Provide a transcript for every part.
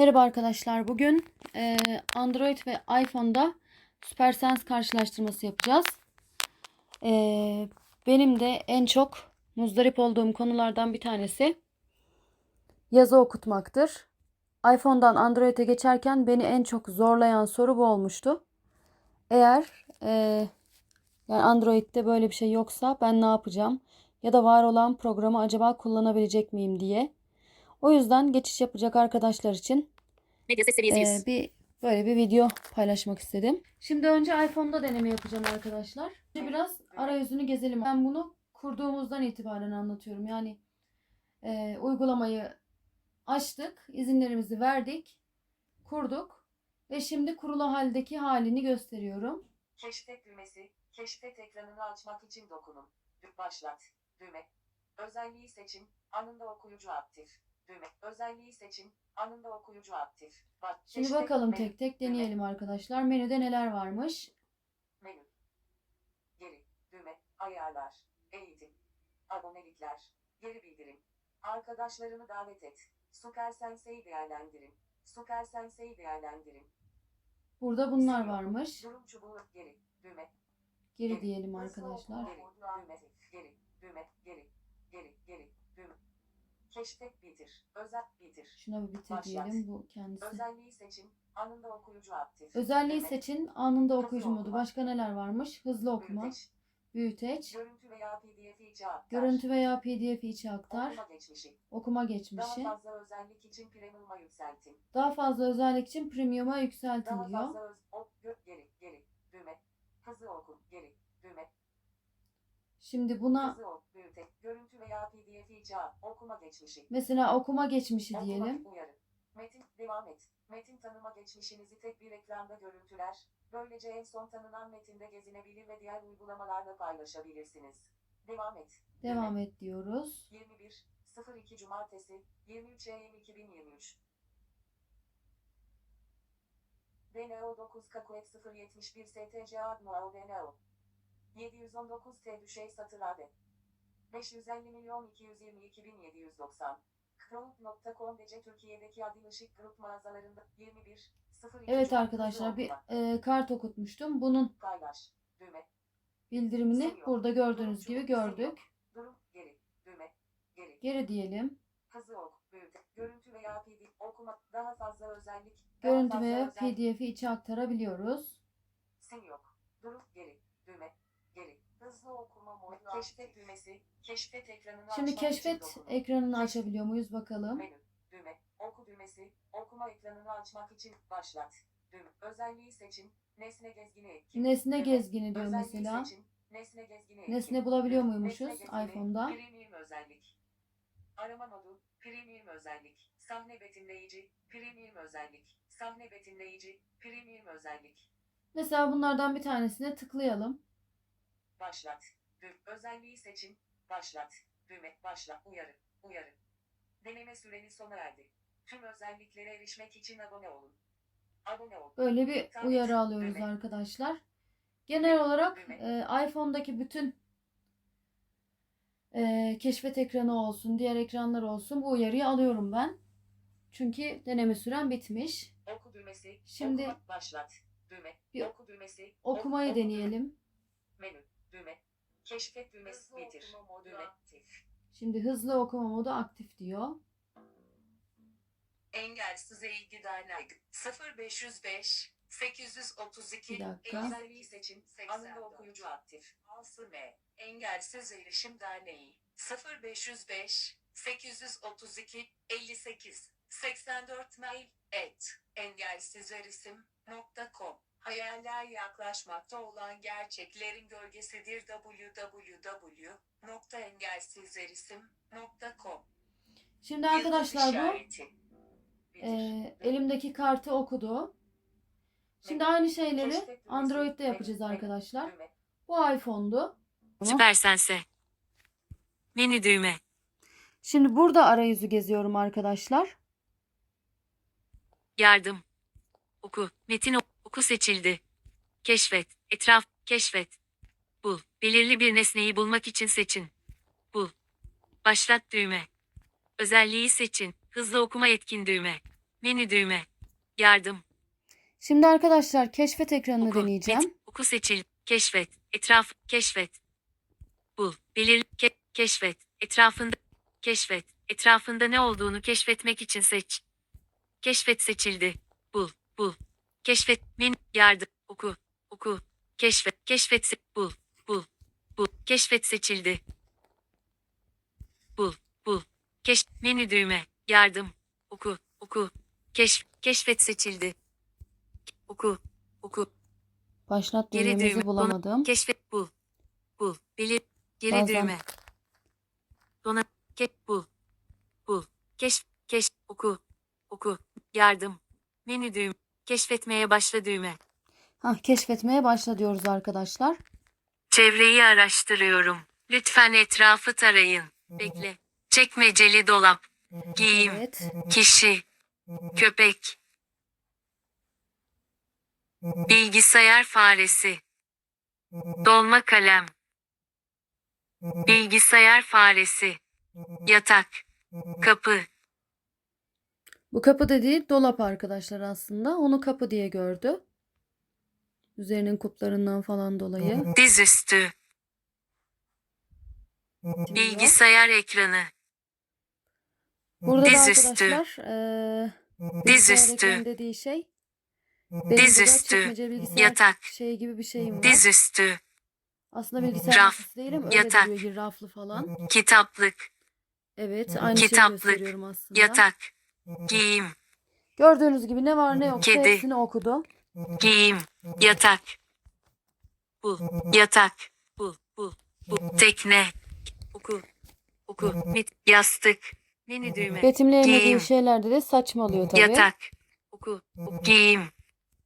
Merhaba arkadaşlar. Bugün e, Android ve iPhone'da SuperSense karşılaştırması yapacağız. E, benim de en çok muzdarip olduğum konulardan bir tanesi yazı okutmaktır. iPhone'dan Android'e geçerken beni en çok zorlayan soru bu olmuştu. Eğer e, yani Android'de böyle bir şey yoksa ben ne yapacağım? Ya da var olan programı acaba kullanabilecek miyim diye. O yüzden geçiş yapacak arkadaşlar için Medya ses seviyesi 100. ee, bir böyle bir video paylaşmak istedim. Şimdi önce iPhone'da deneme yapacağım arkadaşlar. Şimdi biraz arayüzünü gezelim. Ben bunu kurduğumuzdan itibaren anlatıyorum. Yani e, uygulamayı açtık, izinlerimizi verdik, kurduk ve şimdi kurulu haldeki halini gösteriyorum. Keşfet düğmesi, keşfet ekranını açmak için dokunun. Başlat. Düğme. Özelliği seçin, anında okuyucu aktif. Düğme. Özelliği seçin, anında okuyucu aktif. Bak, Şimdi keşfet bakalım menü, tek tek düğme, deneyelim arkadaşlar. Menüde neler varmış? Menü. Geri. Düğme. Ayarlar. Eğitim. Abonelikler. Geri bildirim. Arkadaşlarını davet et. Supersense'yi değerlendirin. Supersense'yi değerlendirin. Burada bunlar varmış. Durum çubuğu geri. Düğme. Geri diyelim Hızlı arkadaşlar. Geri, düğme, geri, düğme, geri, geri, geri, düğme. Keşfet bitir, özel bitir. Şuna bir bitir Başlat. diyelim bu kendisi. Özelliği seçin, anında okuyucu aktif. Özelliği Düğme, seçin. Anında Hızlı okuyucu modu. okuma. Başka neler varmış? Hızlı okuma, büyüteç, büyüteç, Görüntü veya pdf'i içe aktar. görüntü veya pdf içi aktar, Okuma geçmişi. okuma Daha geçmişi. fazla özellik için premium'a yükseltin. Daha fazla özellik için premium'a yükseltin Daha diyor. fazla öz, ok, geri, geri, düğme. Hızlı oku, geri, düğme. Şimdi buna büyüte. Görüntü veya ak- okuma geçmişi. mesela okuma geçmişi diyelim. uyarı. Metin devam et. Metin tanıma geçmişinizi tek bir ekranda görüntüler. Böylece en son tanınan metinde gezinebilir ve diğer uygulamalarla paylaşabilirsiniz. Devam et. Devam et diyoruz. 21 02 Cumartesi 23 Eylül 2023 DNO 9 Kakuet 071 STC Adnoao DNO 719 T düşey satır AD 550 milyon 222 bin 790 Chrome.com DC Türkiye'deki Adil Işık Grup mağazalarında 21 02 Evet arkadaşlar bir e, kart okutmuştum. Bunun Paylaş. Düğme. bildirimini burada gördüğünüz gibi gördük. Durum. Geri. Düğme. Geri. Geri diyelim. Hızlı ok, büyüte, görüntü veya pdf okuma, daha fazla özellik, daha Görüntü fazla veya özellik, pdf'i içe aktarabiliyoruz. sim yok, durum geri, hızlı okuma modu, keşfet düğmesi, keşfet ekranını Şimdi keşfet ekranını açabiliyor muyuz bakalım. Menü, düğme, oku düğmesi, okuma ekranını açmak için başlat, düğme, özelliği seçin, nesne gezgini etkin, Nesne düğme, gezgini diyor mesela. seçin, nesne gezgini etkin, Nesne bulabiliyor muymuşuz nesne gezgini, iPhone'da? Premium özellik. Arama modu, premium özellik, sahne betimleyici, premium özellik, sahne betimleyici, premium özellik. Mesela bunlardan bir tanesine tıklayalım. Başlat. Düğüm. Özelliği seçin. Başlat. Düğme. Başla. Uyarı. Uyarı. Deneme süreni sona erdi. Tüm özelliklere erişmek için abone olun. Abone ol. Böyle bir Tabii, uyarı alıyoruz düğme. arkadaşlar. Genel olarak e, iPhone'daki bütün e, keşfet ekranı olsun, diğer ekranlar olsun bu uyarıyı alıyorum ben. Çünkü deneme süren bitmiş. Oku düğmesi. Şimdi- okuma, başlat. Düğme. Bir Oku düğmesi. Okumayı oku deneyelim. Menü. Düğme. Keşfet düğmesi. Hızlı modu Düğme. aktif. Şimdi hızlı okuma modu aktif diyor. Engelsiz ilgi dernek 0505 832 Bir dakika. Özelliği seçin. Anında okuyucu aktif. ASM Engelsiz Erişim Derneği 0505 832 58 84 mail et engelsizerisim.com Hayaller yaklaşmakta olan gerçeklerin gölgesidir www.engelsizerisim.com Şimdi arkadaşlar bu e, elimdeki kartı okudu. Şimdi aynı şeyleri. Android'de yapacağız arkadaşlar. Bu iPhone'du. Süpersense. Menü düğme. Şimdi burada arayüzü geziyorum arkadaşlar. Yardım. Oku. Metin ok- oku seçildi. Keşfet. Etraf. Keşfet. Bul. Belirli bir nesneyi bulmak için seçin. Bul. Başlat düğme. Özelliği seçin. Hızlı okuma etkin düğme. Menü düğme. Yardım. Şimdi arkadaşlar keşfet ekranını Oku. deneyeceğim. Met, oku seçil. Keşfet. Etraf. Keşfet. Bul. Belir. Ke, keşfet. Etrafında. Keşfet. Etrafında ne olduğunu keşfetmek için seç. Keşfet seçildi. Bul. Bul. Keşfet. Men. Yardım. Oku. Oku. Keşfet. Keşfet. se- Bul. Bul. Bul. Keşfet seçildi. Bul. Bul. Keş. Menü düğme. Yardım. Oku. Oku. Keşf. Keşfet seçildi. Oku. Oku. Başlat Geri düğmemizi düğme. bulamadım. Keşfet bul. Bul. Belir. Geri Bazen- düğme. Dona. Ke bul. Bul. Keşf. Keş. Oku. Oku. Yardım. Menü düğme. Keşfetmeye başla düğme. Hah, keşfetmeye başla diyoruz arkadaşlar. Çevreyi araştırıyorum. Lütfen etrafı tarayın. Bekle. Çekmeceli dolap. Giyim. Evet. Kişi. Köpek. Bilgisayar faresi. Dolma kalem. Bilgisayar faresi. Yatak. Kapı. Bu kapı dediği dolap arkadaşlar aslında. Onu kapı diye gördü. Üzerinin kuplarından falan dolayı. Dizüstü. Bilgisayar ekranı. Burada da Dizüstü. arkadaşlar eee Dizüstü. dediği şey. Burada Dizüstü. Yatak. şey gibi bir şeyim var. Dizüstü. Aslında bilgisayar Raf. değil ama öyle Yatak. raflı falan. Kitaplık. Evet aynı şeyi Kitaplık. gösteriyorum aslında. Yatak. Giyim. Gördüğünüz gibi ne var ne yok Kedi. hepsini okudu. Giyim. Yatak. Bul. Yatak. Bul. Bul. Bul. Tekne. Oku. Oku. Mit. Yastık. Menü düğme. Betimleyemediği Giyim. şeylerde de saçmalıyor tabii. Yatak. Oku. Oku. Giyim.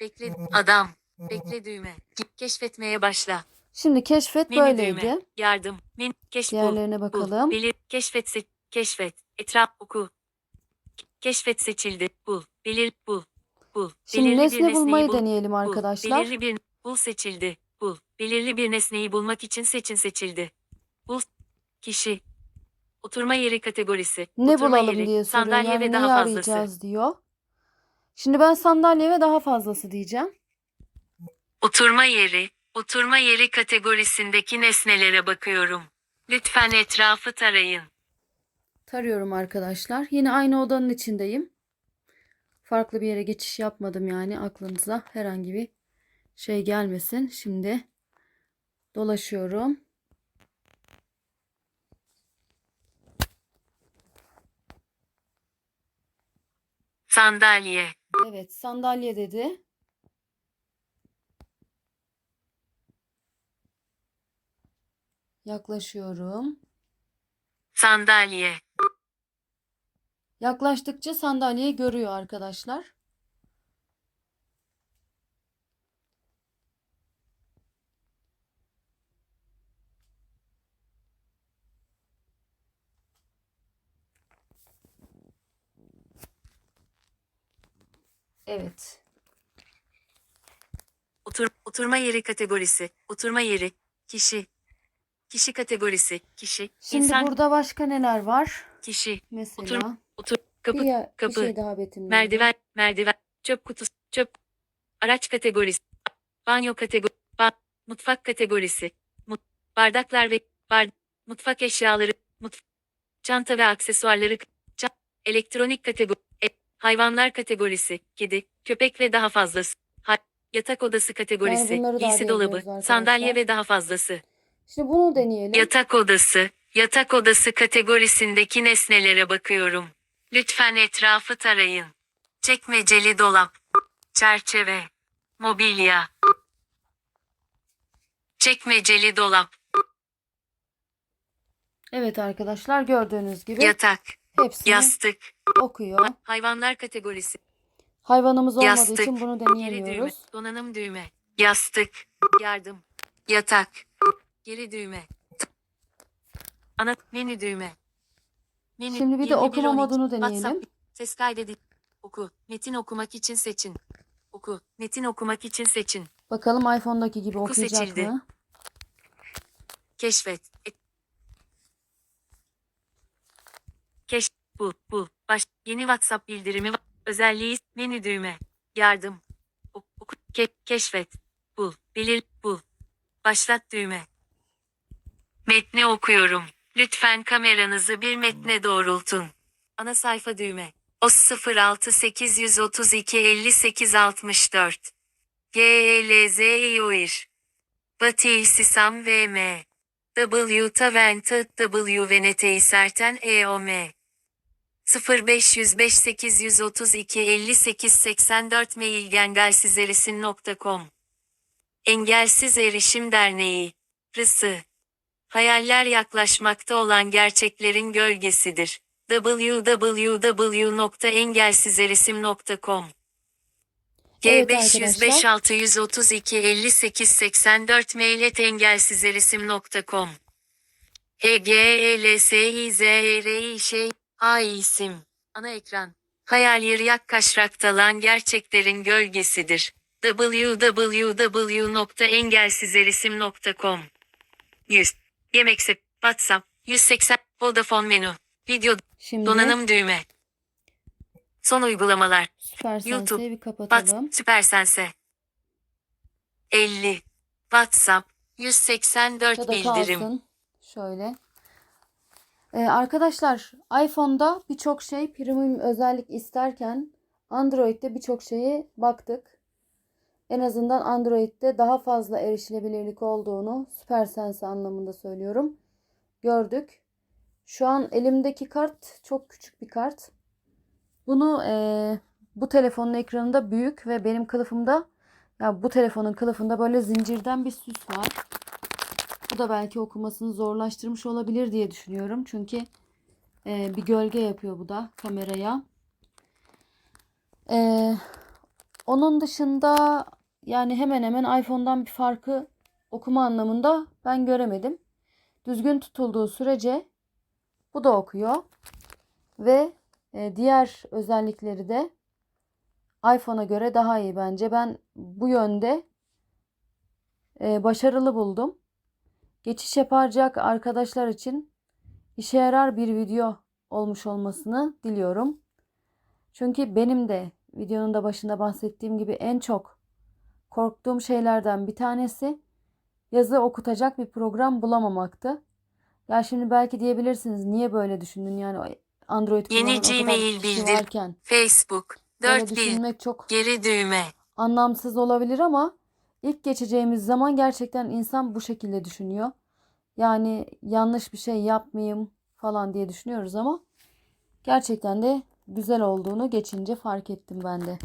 Bekle. Adam. Bekle düğme. Gi- Keşfetmeye başla. Şimdi keşfet Menü böyleydi. düğme. Yardım. Men. Keş. Bul. Diğerlerine bakalım. Belir. Keşfet. Se- keşfet. Etraf. Oku. Keşfet seçildi. Bul. Belir. Bul. Bul. Şimdi Belirli bir nesne nesneyi bulmayı bul. deneyelim Bul. arkadaşlar. Belirli bir bul seçildi. Bul. Belirli bir nesneyi bulmak için seçin seçildi. Bul. Kişi. Oturma yeri kategorisi. Ne Oturma bulalım yeri, diye soruyor. Sandalye Yani ve daha fazlası. arayacağız diyor. Şimdi ben sandalye ve daha fazlası diyeceğim. Oturma yeri. Oturma yeri kategorisindeki nesnelere bakıyorum. Lütfen etrafı tarayın. Tarıyorum arkadaşlar. Yine aynı odanın içindeyim. Farklı bir yere geçiş yapmadım yani aklınıza herhangi bir şey gelmesin. Şimdi dolaşıyorum. Sandalye. Evet sandalye dedi. Yaklaşıyorum. Sandalye. Yaklaştıkça sandalyeyi görüyor arkadaşlar. Evet. Otur, oturma yeri kategorisi. Oturma yeri. Kişi. Kişi kategorisi. Kişi. Şimdi İnsan. burada başka neler var? Kişi. Mesela Otur. Kapı. bir, ya- bir kapı, şey daha betimleyelim. Merdiven, merdiven, çöp kutusu, çöp, araç kategorisi, banyo kategori, ba- mutfak kategorisi, mut, bardaklar ve bar, mutfak eşyaları, mut, çanta ve aksesuarları, elektronik kategori, e, hayvanlar kategorisi, kedi, köpek ve daha fazlası, ha- yatak odası kategorisi, giysi dolabı, sandalye ve daha fazlası. Şimdi bunu deneyelim. Yatak odası, yatak odası kategorisindeki nesnelere bakıyorum. Lütfen etrafı tarayın. Çekmeceli dolap, çerçeve, mobilya. Çekmeceli dolap, Evet arkadaşlar gördüğünüz gibi yatak, hepsini yastık, okuyor. hayvanlar kategorisi, Hayvanımız olmadığı Yastık, için bunu geri düğme, deneyemiyoruz. donanım düğme, yastık, yardım, yatak, geri düğme, ana menü düğme. Menü, Şimdi bir de 21, okuma 12, modunu WhatsApp, deneyelim. Ses kaydedin. Oku. Metin okumak için seçin. Oku. Metin okumak için seçin. Bakalım iPhone'daki gibi Oku okuyacak seçildi. mı? Keşfet. Et. Keş. Bu. Bu. Baş. Yeni WhatsApp bildirimi. va- Özelliği menü düğme. Yardım. Ok- oku- ke- keşfet. Bul. Belir. Bul. Başlat düğme. Metni okuyorum. Lütfen kameranızı bir metne doğrultun. Ana sayfa düğme. OS 06 832 58 64. GLZ İOİR. Batı Sisam VM. W Tavented W Venetei Serten EOM. 0505 832 58 84 mail engelsizerisin.com Engelsiz Erişim Derneği Rısı Hayaller yaklaşmakta olan gerçeklerin gölgesidir. www.engelsizerisim.com Evet G505 arkadaşlar. 632 58 84 mail et engelsizerisim.com E G E L S I Z E R I şey A isim ana ekran Hayal yak kaşraktalan gerçeklerin gölgesidir. www.engelsizerisim.com 100 Yemek sep WhatsApp 180 Vodafone menü. Video. Şimdi donanım düğme. Son uygulamalar. Süper YouTube, bir What kapatalım. Süpersense 50 WhatsApp 184 Ya da bildirim. kalsın. Şöyle. Ee, arkadaşlar iPhone'da birçok şey premium özellik isterken Android'de birçok şeye baktık. En azından Android'de daha fazla erişilebilirlik olduğunu SuperSense anlamında söylüyorum. Gördük. Şu an elimdeki kart çok küçük bir kart. Bunu eee, bu telefonun ekranında büyük ve benim kılıfımda ya bu telefonun kılıfında böyle zincirden bir süs var. Bu da belki okumasını zorlaştırmış olabilir diye düşünüyorum. Çünkü e, bir gölge yapıyor bu da kameraya. E, onun dışında yani hemen hemen iPhone'dan bir farkı okuma anlamında ben göremedim. Düzgün tutulduğu sürece bu da okuyor. Ve e, diğer özellikleri de iPhone'a göre daha iyi bence. Ben bu yönde e, başarılı buldum. Geçiş yapacak arkadaşlar için işe yarar bir video olmuş olmasını diliyorum. Çünkü benim de videonun da başında bahsettiğim gibi en çok korktuğum şeylerden bir tanesi yazı okutacak bir program bulamamaktı. Ya şimdi belki diyebilirsiniz niye böyle düşündün yani Android Yeni Gmail bildir. varken Facebook böyle 4 bil düşünmek çok geri düğme anlamsız olabilir ama ilk geçeceğimiz zaman gerçekten insan bu şekilde düşünüyor. Yani yanlış bir şey yapmayayım falan diye düşünüyoruz ama gerçekten de güzel olduğunu geçince fark ettim ben de.